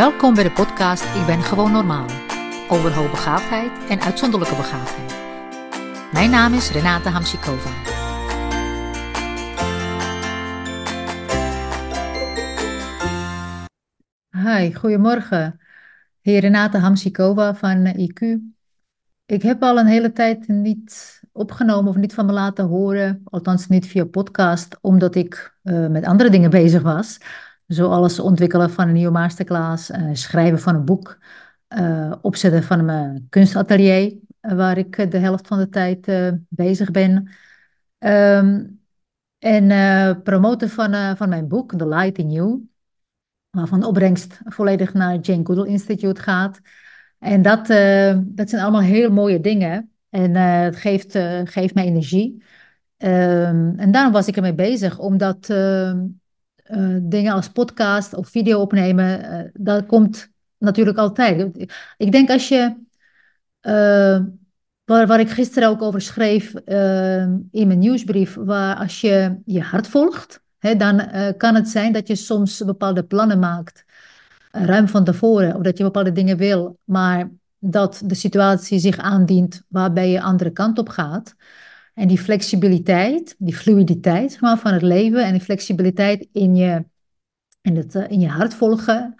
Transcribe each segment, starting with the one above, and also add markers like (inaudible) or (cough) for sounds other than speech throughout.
Welkom bij de podcast Ik ben gewoon normaal. Over hoogbegaafdheid en uitzonderlijke begaafdheid. Mijn naam is Renate Hamsikova. Hi, goedemorgen. Hier Renate Hamsikova van IQ. Ik heb al een hele tijd niet opgenomen of niet van me laten horen, althans niet via podcast, omdat ik uh, met andere dingen bezig was. Zoals ontwikkelen van een nieuwe masterclass, uh, schrijven van een boek, uh, opzetten van mijn kunstatelier, waar ik de helft van de tijd bezig ben. Um, en promoten van, van mijn boek, The Light in You, waarvan de opbrengst volledig naar het Jane Goodall Institute gaat. En dat, dat zijn allemaal heel mooie dingen. En het geeft, geeft mij energie. Um, en daarom was ik ermee bezig, omdat uh, uh, dingen als podcast of video opnemen, uh, dat komt natuurlijk altijd. Ik denk als je, waar, waar ik gisteren ook over schreef in mijn nieuwsbrief, waar als je je hart volgt, hè, dan kan het zijn dat je soms bepaalde plannen maakt, ruim van tevoren, of dat je bepaalde dingen wil, maar dat de situatie zich aandient waarbij je andere kant op gaat. En die flexibiliteit, die fluiditeit van het leven en die flexibiliteit in je, in het, eh, in je hart volgen,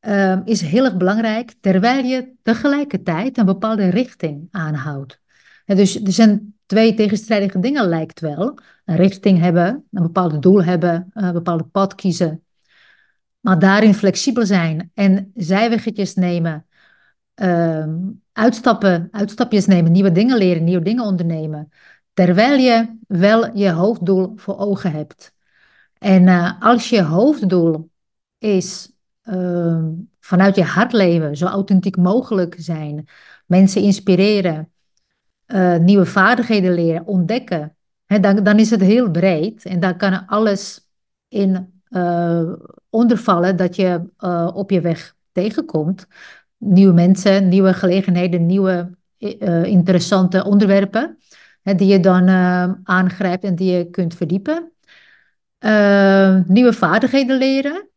uh, is heel erg belangrijk, terwijl je tegelijkertijd een bepaalde richting aanhoudt. Dus er zijn twee tegenstrijdige dingen, lijkt wel. Een richting hebben, een bepaald doel hebben, een bepaalde pad kiezen. Maar daarin flexibel zijn en zijweggetjes nemen, uh, uitstappen, uitstapjes nemen, nieuwe dingen leren, nieuwe dingen ondernemen terwijl je wel je hoofddoel voor ogen hebt. En uh, als je hoofddoel is uh, vanuit je hart leven, zo authentiek mogelijk zijn, mensen inspireren, uh, nieuwe vaardigheden leren, ontdekken, hè, dan, dan is het heel breed en daar kan alles in ondervallen dat je op je weg tegenkomt. Nieuwe mensen, nieuwe gelegenheden, nieuwe interessante onderwerpen die je dan uh, aangrijpt en die je kunt verdiepen. Uh, nieuwe vaardigheden leren,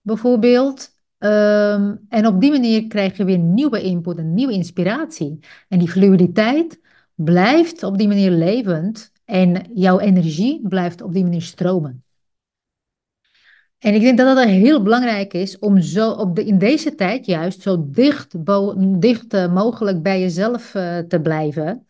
bijvoorbeeld. Uh, en op die manier krijg je weer nieuwe input en nieuwe inspiratie. En die fluiditeit blijft op die manier levend en jouw energie blijft op die manier stromen. En ik denk dat dat heel belangrijk is om zo op de, in deze tijd juist zo dicht, dicht uh, mogelijk bij jezelf uh, te blijven.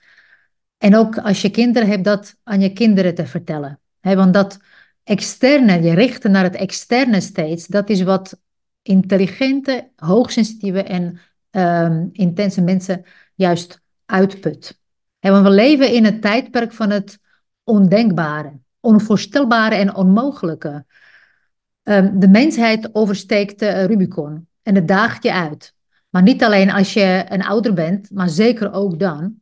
En ook als je kinderen hebt, dat aan je kinderen te vertellen. want dat externe, je richten naar het externe steeds, dat is wat intelligente, hoogsensitieve en um, intense mensen juist uitput. want we leven in het tijdperk van het ondenkbare, onvoorstelbare en onmogelijke. Um, de mensheid oversteekt de Rubicon en het daagt je uit. Maar niet alleen als je een ouder bent, maar zeker ook dan.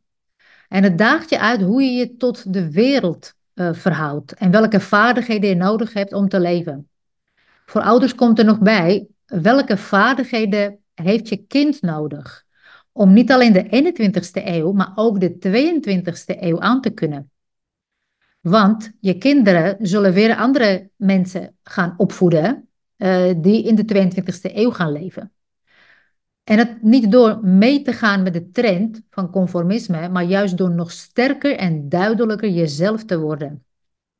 En het daagt je uit hoe je je tot de wereld uh, verhoudt en welke vaardigheden je nodig hebt om te leven. Voor ouders komt er nog bij, welke vaardigheden heeft je kind nodig om niet alleen de 21ste eeuw, maar ook de 22ste eeuw aan te kunnen. Want je kinderen zullen weer andere mensen gaan opvoeden uh, die in de 22ste eeuw gaan leven. En het niet door mee te gaan met de trend van conformisme, maar juist door nog sterker en duidelijker jezelf te worden.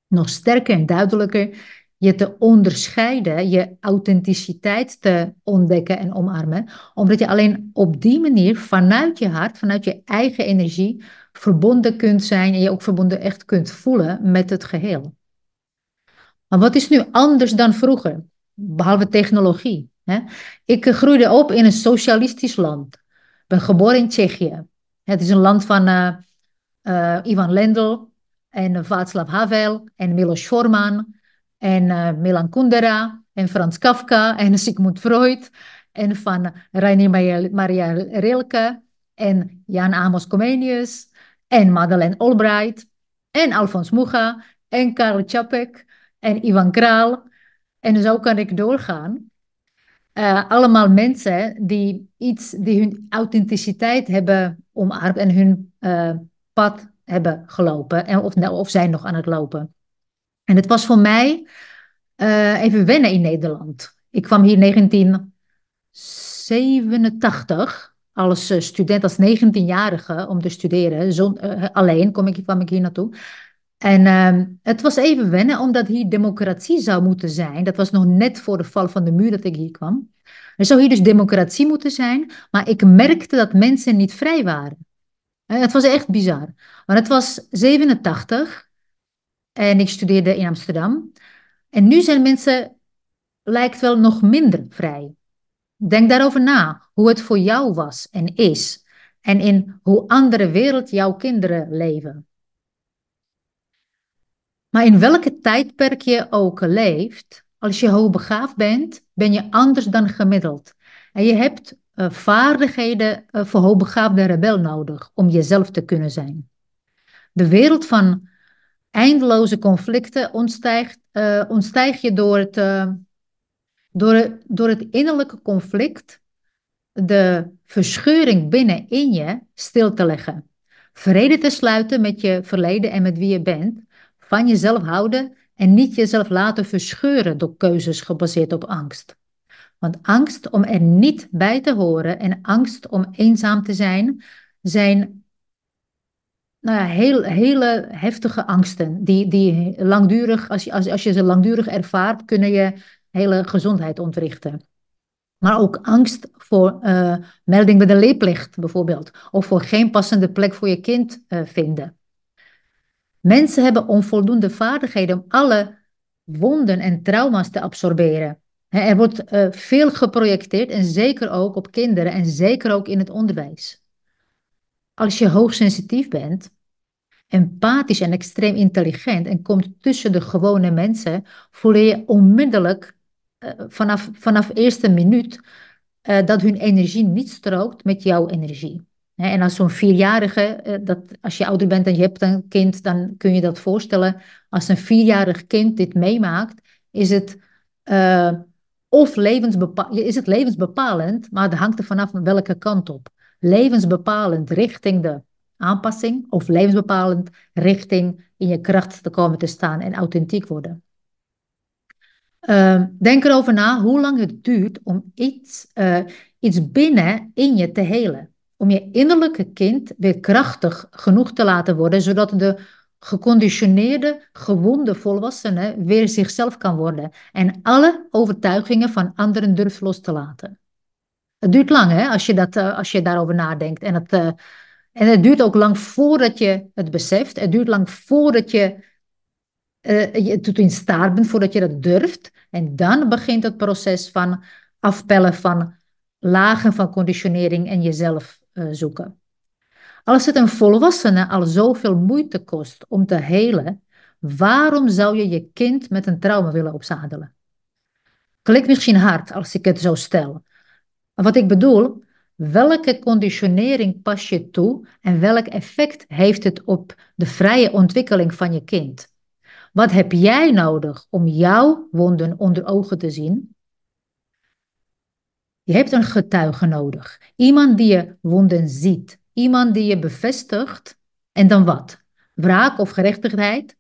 Nog sterker en duidelijker je te onderscheiden, je authenticiteit te ontdekken en omarmen, omdat je alleen op die manier vanuit je hart, vanuit je eigen energie, verbonden kunt zijn en je ook verbonden echt kunt voelen met het geheel. Maar wat is nu anders dan vroeger, behalve technologie? Ik groeide op in een socialistisch land. Ik ben geboren in Tsjechië. Het is een land van uh, uh, Ivan Lendl en Václav Havel en Milos Forman en Milan Kundera en Frans Kafka en (laughs) Sigmund Freud en van Rainer Maria Rilke en Jan Amos Comenius en Madeleine Albright en Alfons Mucha en Karl Čapek en Ivan Kraal. En zo kan ik doorgaan. Uh, allemaal mensen die iets, die hun authenticiteit hebben omarmd en hun uh, pad hebben gelopen. En of, of zijn nog aan het lopen. En het was voor mij uh, even wennen in Nederland. Ik kwam hier 19, 87 als eh, student, als 19-jarige om te studeren. Alleen kom ik, kwam ik hier naartoe. En uh, het was even wennen, omdat hier democratie zou moeten zijn. Dat was nog net voor de val van de muur dat ik hier kwam. Er zou hier dus democratie moeten zijn, maar ik merkte dat mensen niet vrij waren. Het was echt bizar. Want het was 87 en ik studeerde in Amsterdam. En nu zijn mensen, lijkt wel, nog minder vrij. Denk daarover na, hoe het voor jou was en is. En in hoe andere wereld jouw kinderen leven. Maar in welke tijdperk je ook leeft, als je hoogbegaafd bent, ben je anders dan gemiddeld. En je hebt uh, vaardigheden uh, voor hoogbegaafde rebel nodig om jezelf te kunnen zijn. De wereld van eindeloze conflicten ontstijgt, uh, ontstijg je door het, door, door het innerlijke conflict, de verscheuring binnenin je stil te leggen. Vrede te sluiten met je verleden en met wie je bent, van jezelf houden en niet jezelf laten verscheuren door keuzes gebaseerd op angst. Want angst om er niet bij te horen en angst om eenzaam te zijn, zijn nou ja, heel, hele heftige angsten. Die, die langdurig, als je, als, als je ze langdurig ervaart, kunnen je hele gezondheid ontrichten. Maar ook angst voor uh, melding bij de leerplicht bijvoorbeeld. Of voor geen passende plek voor je kind uh, vinden. Mensen hebben onvoldoende vaardigheden om alle wonden en trauma's te absorberen. Er wordt uh, veel geprojecteerd en zeker ook op kinderen en zeker ook in het onderwijs. Als je hoogsensitief bent, empathisch en extreem intelligent en komt tussen de gewone mensen, voel je onmiddellijk uh, vanaf, vanaf eerste minuut uh, dat hun energie niet strookt met jouw energie. En als zo'n vierjarige, eh, dat, als je ouder bent en je hebt een kind, dan kun je dat voorstellen. Als een vierjarig kind dit meemaakt, is het, uh, of levensbepa is het levensbepalend, maar het hangt er vanaf welke kant op. Levensbepalend richting de aanpassing of levensbepalend richting in je kracht te komen te staan en authentiek worden. Uh, denk erover na hoe lang het duurt om iets, uh, iets binnen in je te helen om je innerlijke kind weer krachtig genoeg te laten worden, zodat de geconditioneerde, gewonde volwassene weer zichzelf kan worden en alle overtuigingen van anderen durft los te laten. Het duurt lang, hè, als je, dat, uh, als je daarover nadenkt. En het, uh, en het duurt ook lang voordat je het beseft. Het duurt lang voordat je, uh, je tot in staat bent, voordat je dat durft. En dan begint het proces van afpellen van lagen van conditionering en jezelf zoeken. Als het een volwassene al zoveel moeite kost om te helen, waarom zou je je kind met een trauma willen opzadelen? Klinkt misschien hard als ik het zo stel. Maar wat ik bedoel, welke conditionering pas je toe en welk effect heeft het op de vrije ontwikkeling van je kind? Wat heb jij nodig om jouw wonden onder ogen te zien je hebt een getuige nodig. Iemand die je wonden ziet. Iemand die je bevestigt. En dan wat? Wraak of gerechtigheid?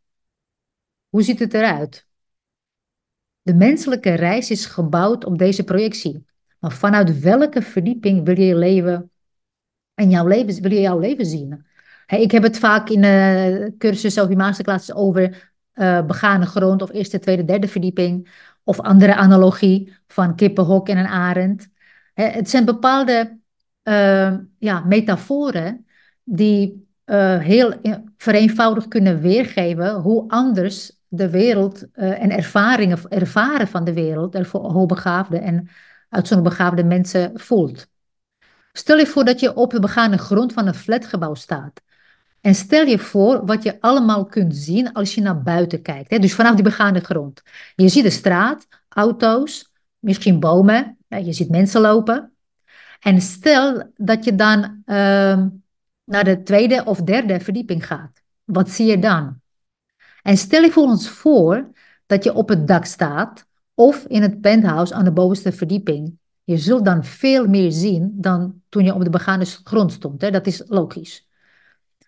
Hoe ziet het eruit? De menselijke reis is gebouwd op deze projectie. Maar vanuit welke verdieping wil je leven en jouw leven, wil je jouw leven zien? ik heb het vaak in uh, cursussen of in masterclasses over uh, begane grond of eerste, tweede, derde verdieping. Of andere analogie van kippenhok en een arend. Het zijn bepaalde uh, ja, metaforen die uh, heel vereenvoudigd kunnen weergeven hoe anders de wereld uh, en ervaringen ervaren van de wereld er voor hoogbegaafde en uitzonderlijk begaafde mensen voelt. Stel je voor dat je op de begane grond van een flatgebouw staat. En stel je voor wat je allemaal kunt zien als je naar buiten kijkt. Hè? Dus vanaf die begane grond. Je ziet de straat, auto's, misschien bomen, je ziet mensen lopen. En stel dat je dan uh, naar de tweede of derde verdieping gaat. Wat zie je dan? En stel je voor ons voor dat je op het dak staat of in het penthouse aan de bovenste verdieping. Je zult dan veel meer zien dan toen je op de begane grond stond. Hè? Dat is logisch.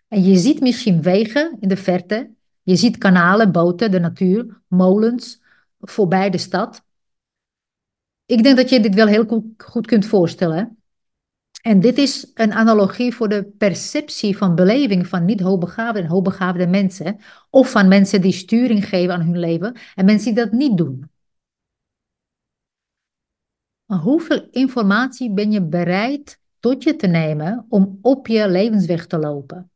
En je ziet misschien wegen in de verte. Je ziet kanalen, boten, de natuur, molens voorbij de stad. Ik denk dat je dit wel heel goed kunt voorstellen. En dit is een analogie voor de perceptie van beleving van niet hoogbegaafde en hoogbegaafde mensen. Of van mensen die sturing geven aan hun leven en mensen die dat niet doen. Maar hoeveel informatie ben je bereid tot je te nemen om op je levensweg te lopen?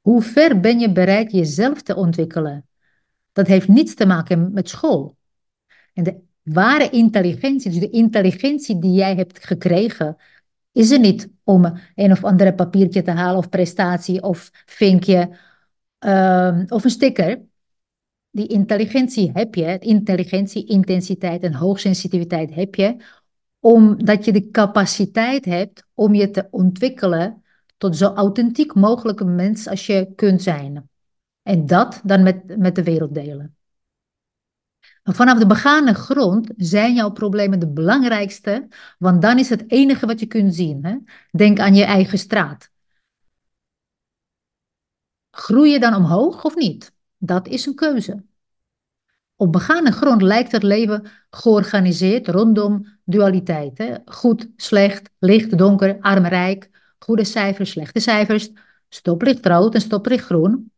Hoe ver ben je bereid jezelf te ontwikkelen? Dat heeft niets te maken met school. En de ware intelligentie, dus de intelligentie die jij hebt gekregen, is er niet om een of andere papiertje te halen of prestatie of vinkje uh, of een sticker. Die intelligentie heb je, intelligentie, intensiteit en hoogsensitiviteit heb je, omdat je de capaciteit hebt om je te ontwikkelen tot zo authentiek mogelijke mens als je kunt zijn. En dat dan met, met de wereld delen. Vanaf de begane grond zijn jouw problemen de belangrijkste, want dan is het enige wat je kunt zien. Hè? Denk aan je eigen straat. Groei je dan omhoog of niet? Dat is een keuze. Op begane grond lijkt het leven georganiseerd rondom dualiteit. Hè? Goed, slecht, licht, donker, arm, rijk, goede cijfers, slechte cijfers, stoplicht rood en stoplicht groen,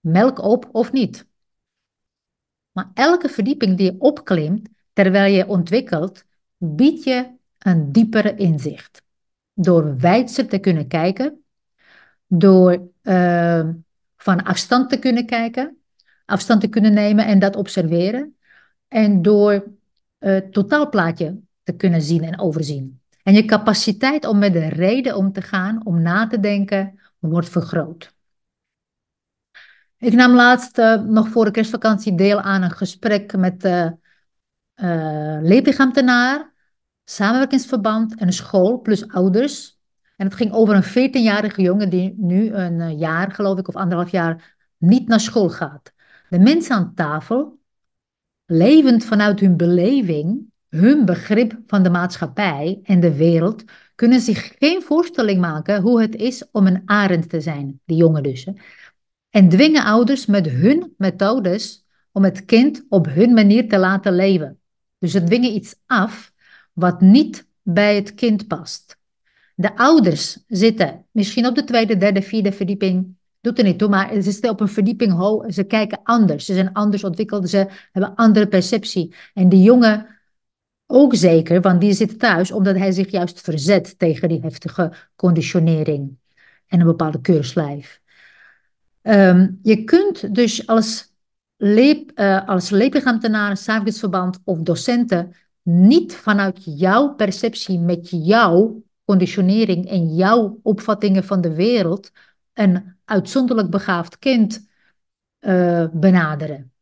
melk op of niet. Maar elke verdieping die je opklimt terwijl je ontwikkelt, biedt je een diepere inzicht. Door wijdser te kunnen kijken, door uh, van afstand te kunnen kijken, afstand te kunnen nemen en dat observeren. En door het totaalplaatje te kunnen zien en overzien. En je capaciteit om met de reden om te gaan, om na te denken, wordt vergroot. Ik nam laatst uh, nog voor de kerstvakantie deel aan een gesprek met de uh, leerplichtambtenaar, samenwerkingsverband en een school plus ouders. En het ging over een 14-jarige jongen die nu een eh, jaar, geloof ik, of anderhalf jaar niet naar school gaat. De mensen aan tafel, levend vanuit hun beleving, hun begrip van de maatschappij en de wereld, kunnen zich geen voorstelling maken hoe het is om een arend te zijn, die jongen dus. En dwingen ouders met hun methodes om het kind op hun manier te laten leven. Dus ze dwingen iets af wat niet bij het kind past. De ouders zitten misschien op de tweede, derde, vierde verdieping. Doet er niet toe, maar ze zitten op een verdieping hoog. Ze kijken anders. Ze zijn anders ontwikkeld. Ze hebben andere perceptie. En die jongen ook zeker, want die zit thuis omdat hij zich juist verzet tegen die heftige conditionering en een bepaalde keurslijf. Ehm, je kunt dus als, leep, uh, als samenwerkingsverband of docenten niet vanuit jouw perceptie met jouw conditionering en jouw opvattingen van de wereld een uitzonderlijk begaafd kind uh, benaderen.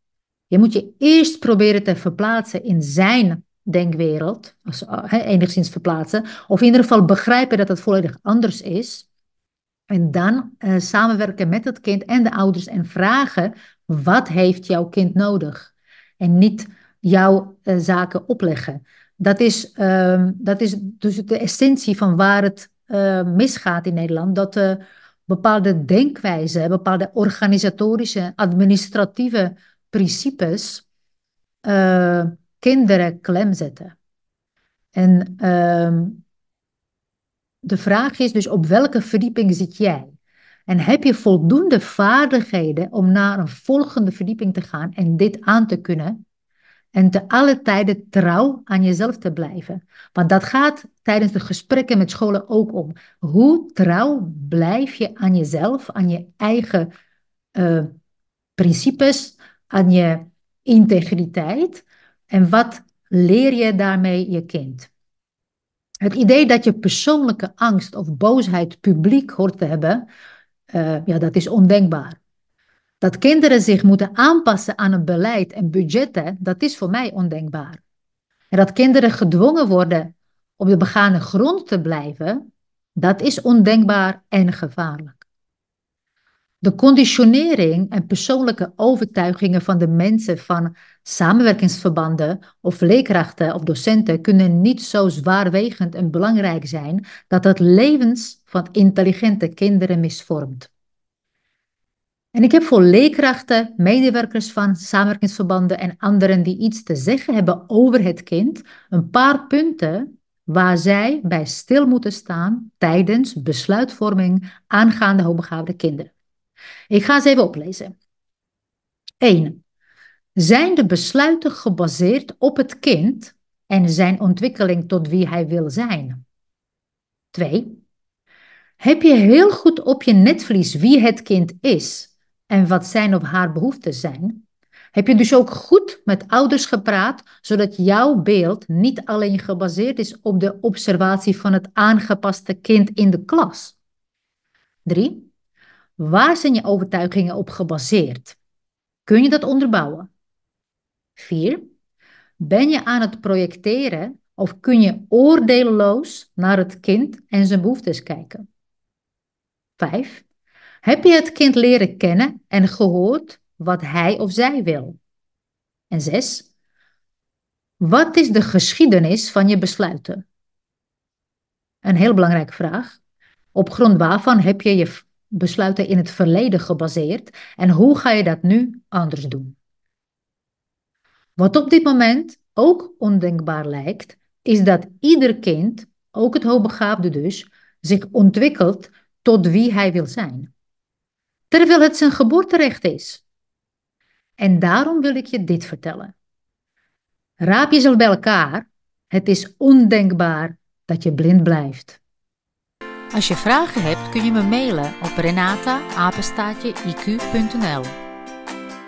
Je moet je eerst proberen te verplaatsen in zijn denkwereld, uh, enigszins verplaatsen, of in ieder geval begrijpen dat het volledig anders is. En dan uh, samenwerken met het kind en de ouders en vragen: wat heeft jouw kind nodig? En niet jouw uh, zaken opleggen. Dat is, uh, dat is dus de essentie van waar het uh, misgaat in Nederland. Dat bepaalde denkwijzen, bepaalde organisatorische, administratieve principes kinderen klem zetten. En ehm, de vraag is dus op welke verdieping zit jij? En heb je voldoende vaardigheden om naar een volgende verdieping te gaan en dit aan te kunnen? En te alle tijden trouw aan jezelf te blijven. Want dat gaat tijdens de gesprekken met scholen ook om. Hoe trouw blijf je aan jezelf, aan je eigen uh, principes, aan je integriteit? En wat leer je daarmee je kind? Het idee dat je persoonlijke angst of boosheid publiek hoort te hebben, uh, ja, dat is ondenkbaar. Dat kinderen zich moeten aanpassen aan een beleid en budgetten, dat is voor mij ondenkbaar. En dat kinderen gedwongen worden op de begane grond te blijven, dat is ondenkbaar en gevaarlijk. De conditionering en persoonlijke overtuigingen van de mensen van samenwerkingsverbanden of leerkrachten of docenten kunnen niet zo zwaarwegend en belangrijk zijn dat het levens van intelligente kinderen misvormt. En ik heb voor leerkrachten, medewerkers van samenwerkingsverbanden en anderen die iets te zeggen hebben over het kind, een paar punten waar zij bij stil moeten staan tijdens besluitvorming aangaande hoogbegaafde kinderen. Ik ga ze even oplezen. 1. Zijn de besluiten gebaseerd op het kind en zijn ontwikkeling tot wie hij wil zijn? 2. Heb je heel goed op je netvlies wie het kind is en wat zijn of haar behoeften zijn? Heb je dus ook goed met ouders gepraat, zodat jouw beeld niet alleen gebaseerd is op de observatie van het aangepaste kind in de klas? 3. Waar zijn je overtuigingen op gebaseerd? Kun je dat onderbouwen? 4. Ben je aan het projecteren of kun je oordeelloos naar het kind en zijn behoeftes kijken? 5. Heb je het kind leren kennen en gehoord wat hij of zij wil? En 6. Wat is de geschiedenis van je besluiten? Een heel belangrijke vraag. Op grond waarvan heb je je besluiten in het verleden gebaseerd en hoe ga je dat nu anders doen? Wat op dit moment ook ondenkbaar lijkt, is dat ieder kind, ook het hoogbegaafde dus, zich ontwikkelt tot wie hij wil zijn. Terwijl het zijn geboorterecht is. En daarom wil ik je dit vertellen. Raap jezelf bij elkaar. Het is ondenkbaar dat je blind blijft. Als je vragen hebt kun je me mailen op renata.iq.nl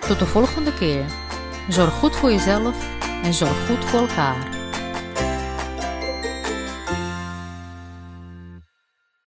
Tot de volgende keer. Zorg goed voor jezelf en zorg goed voor elkaar.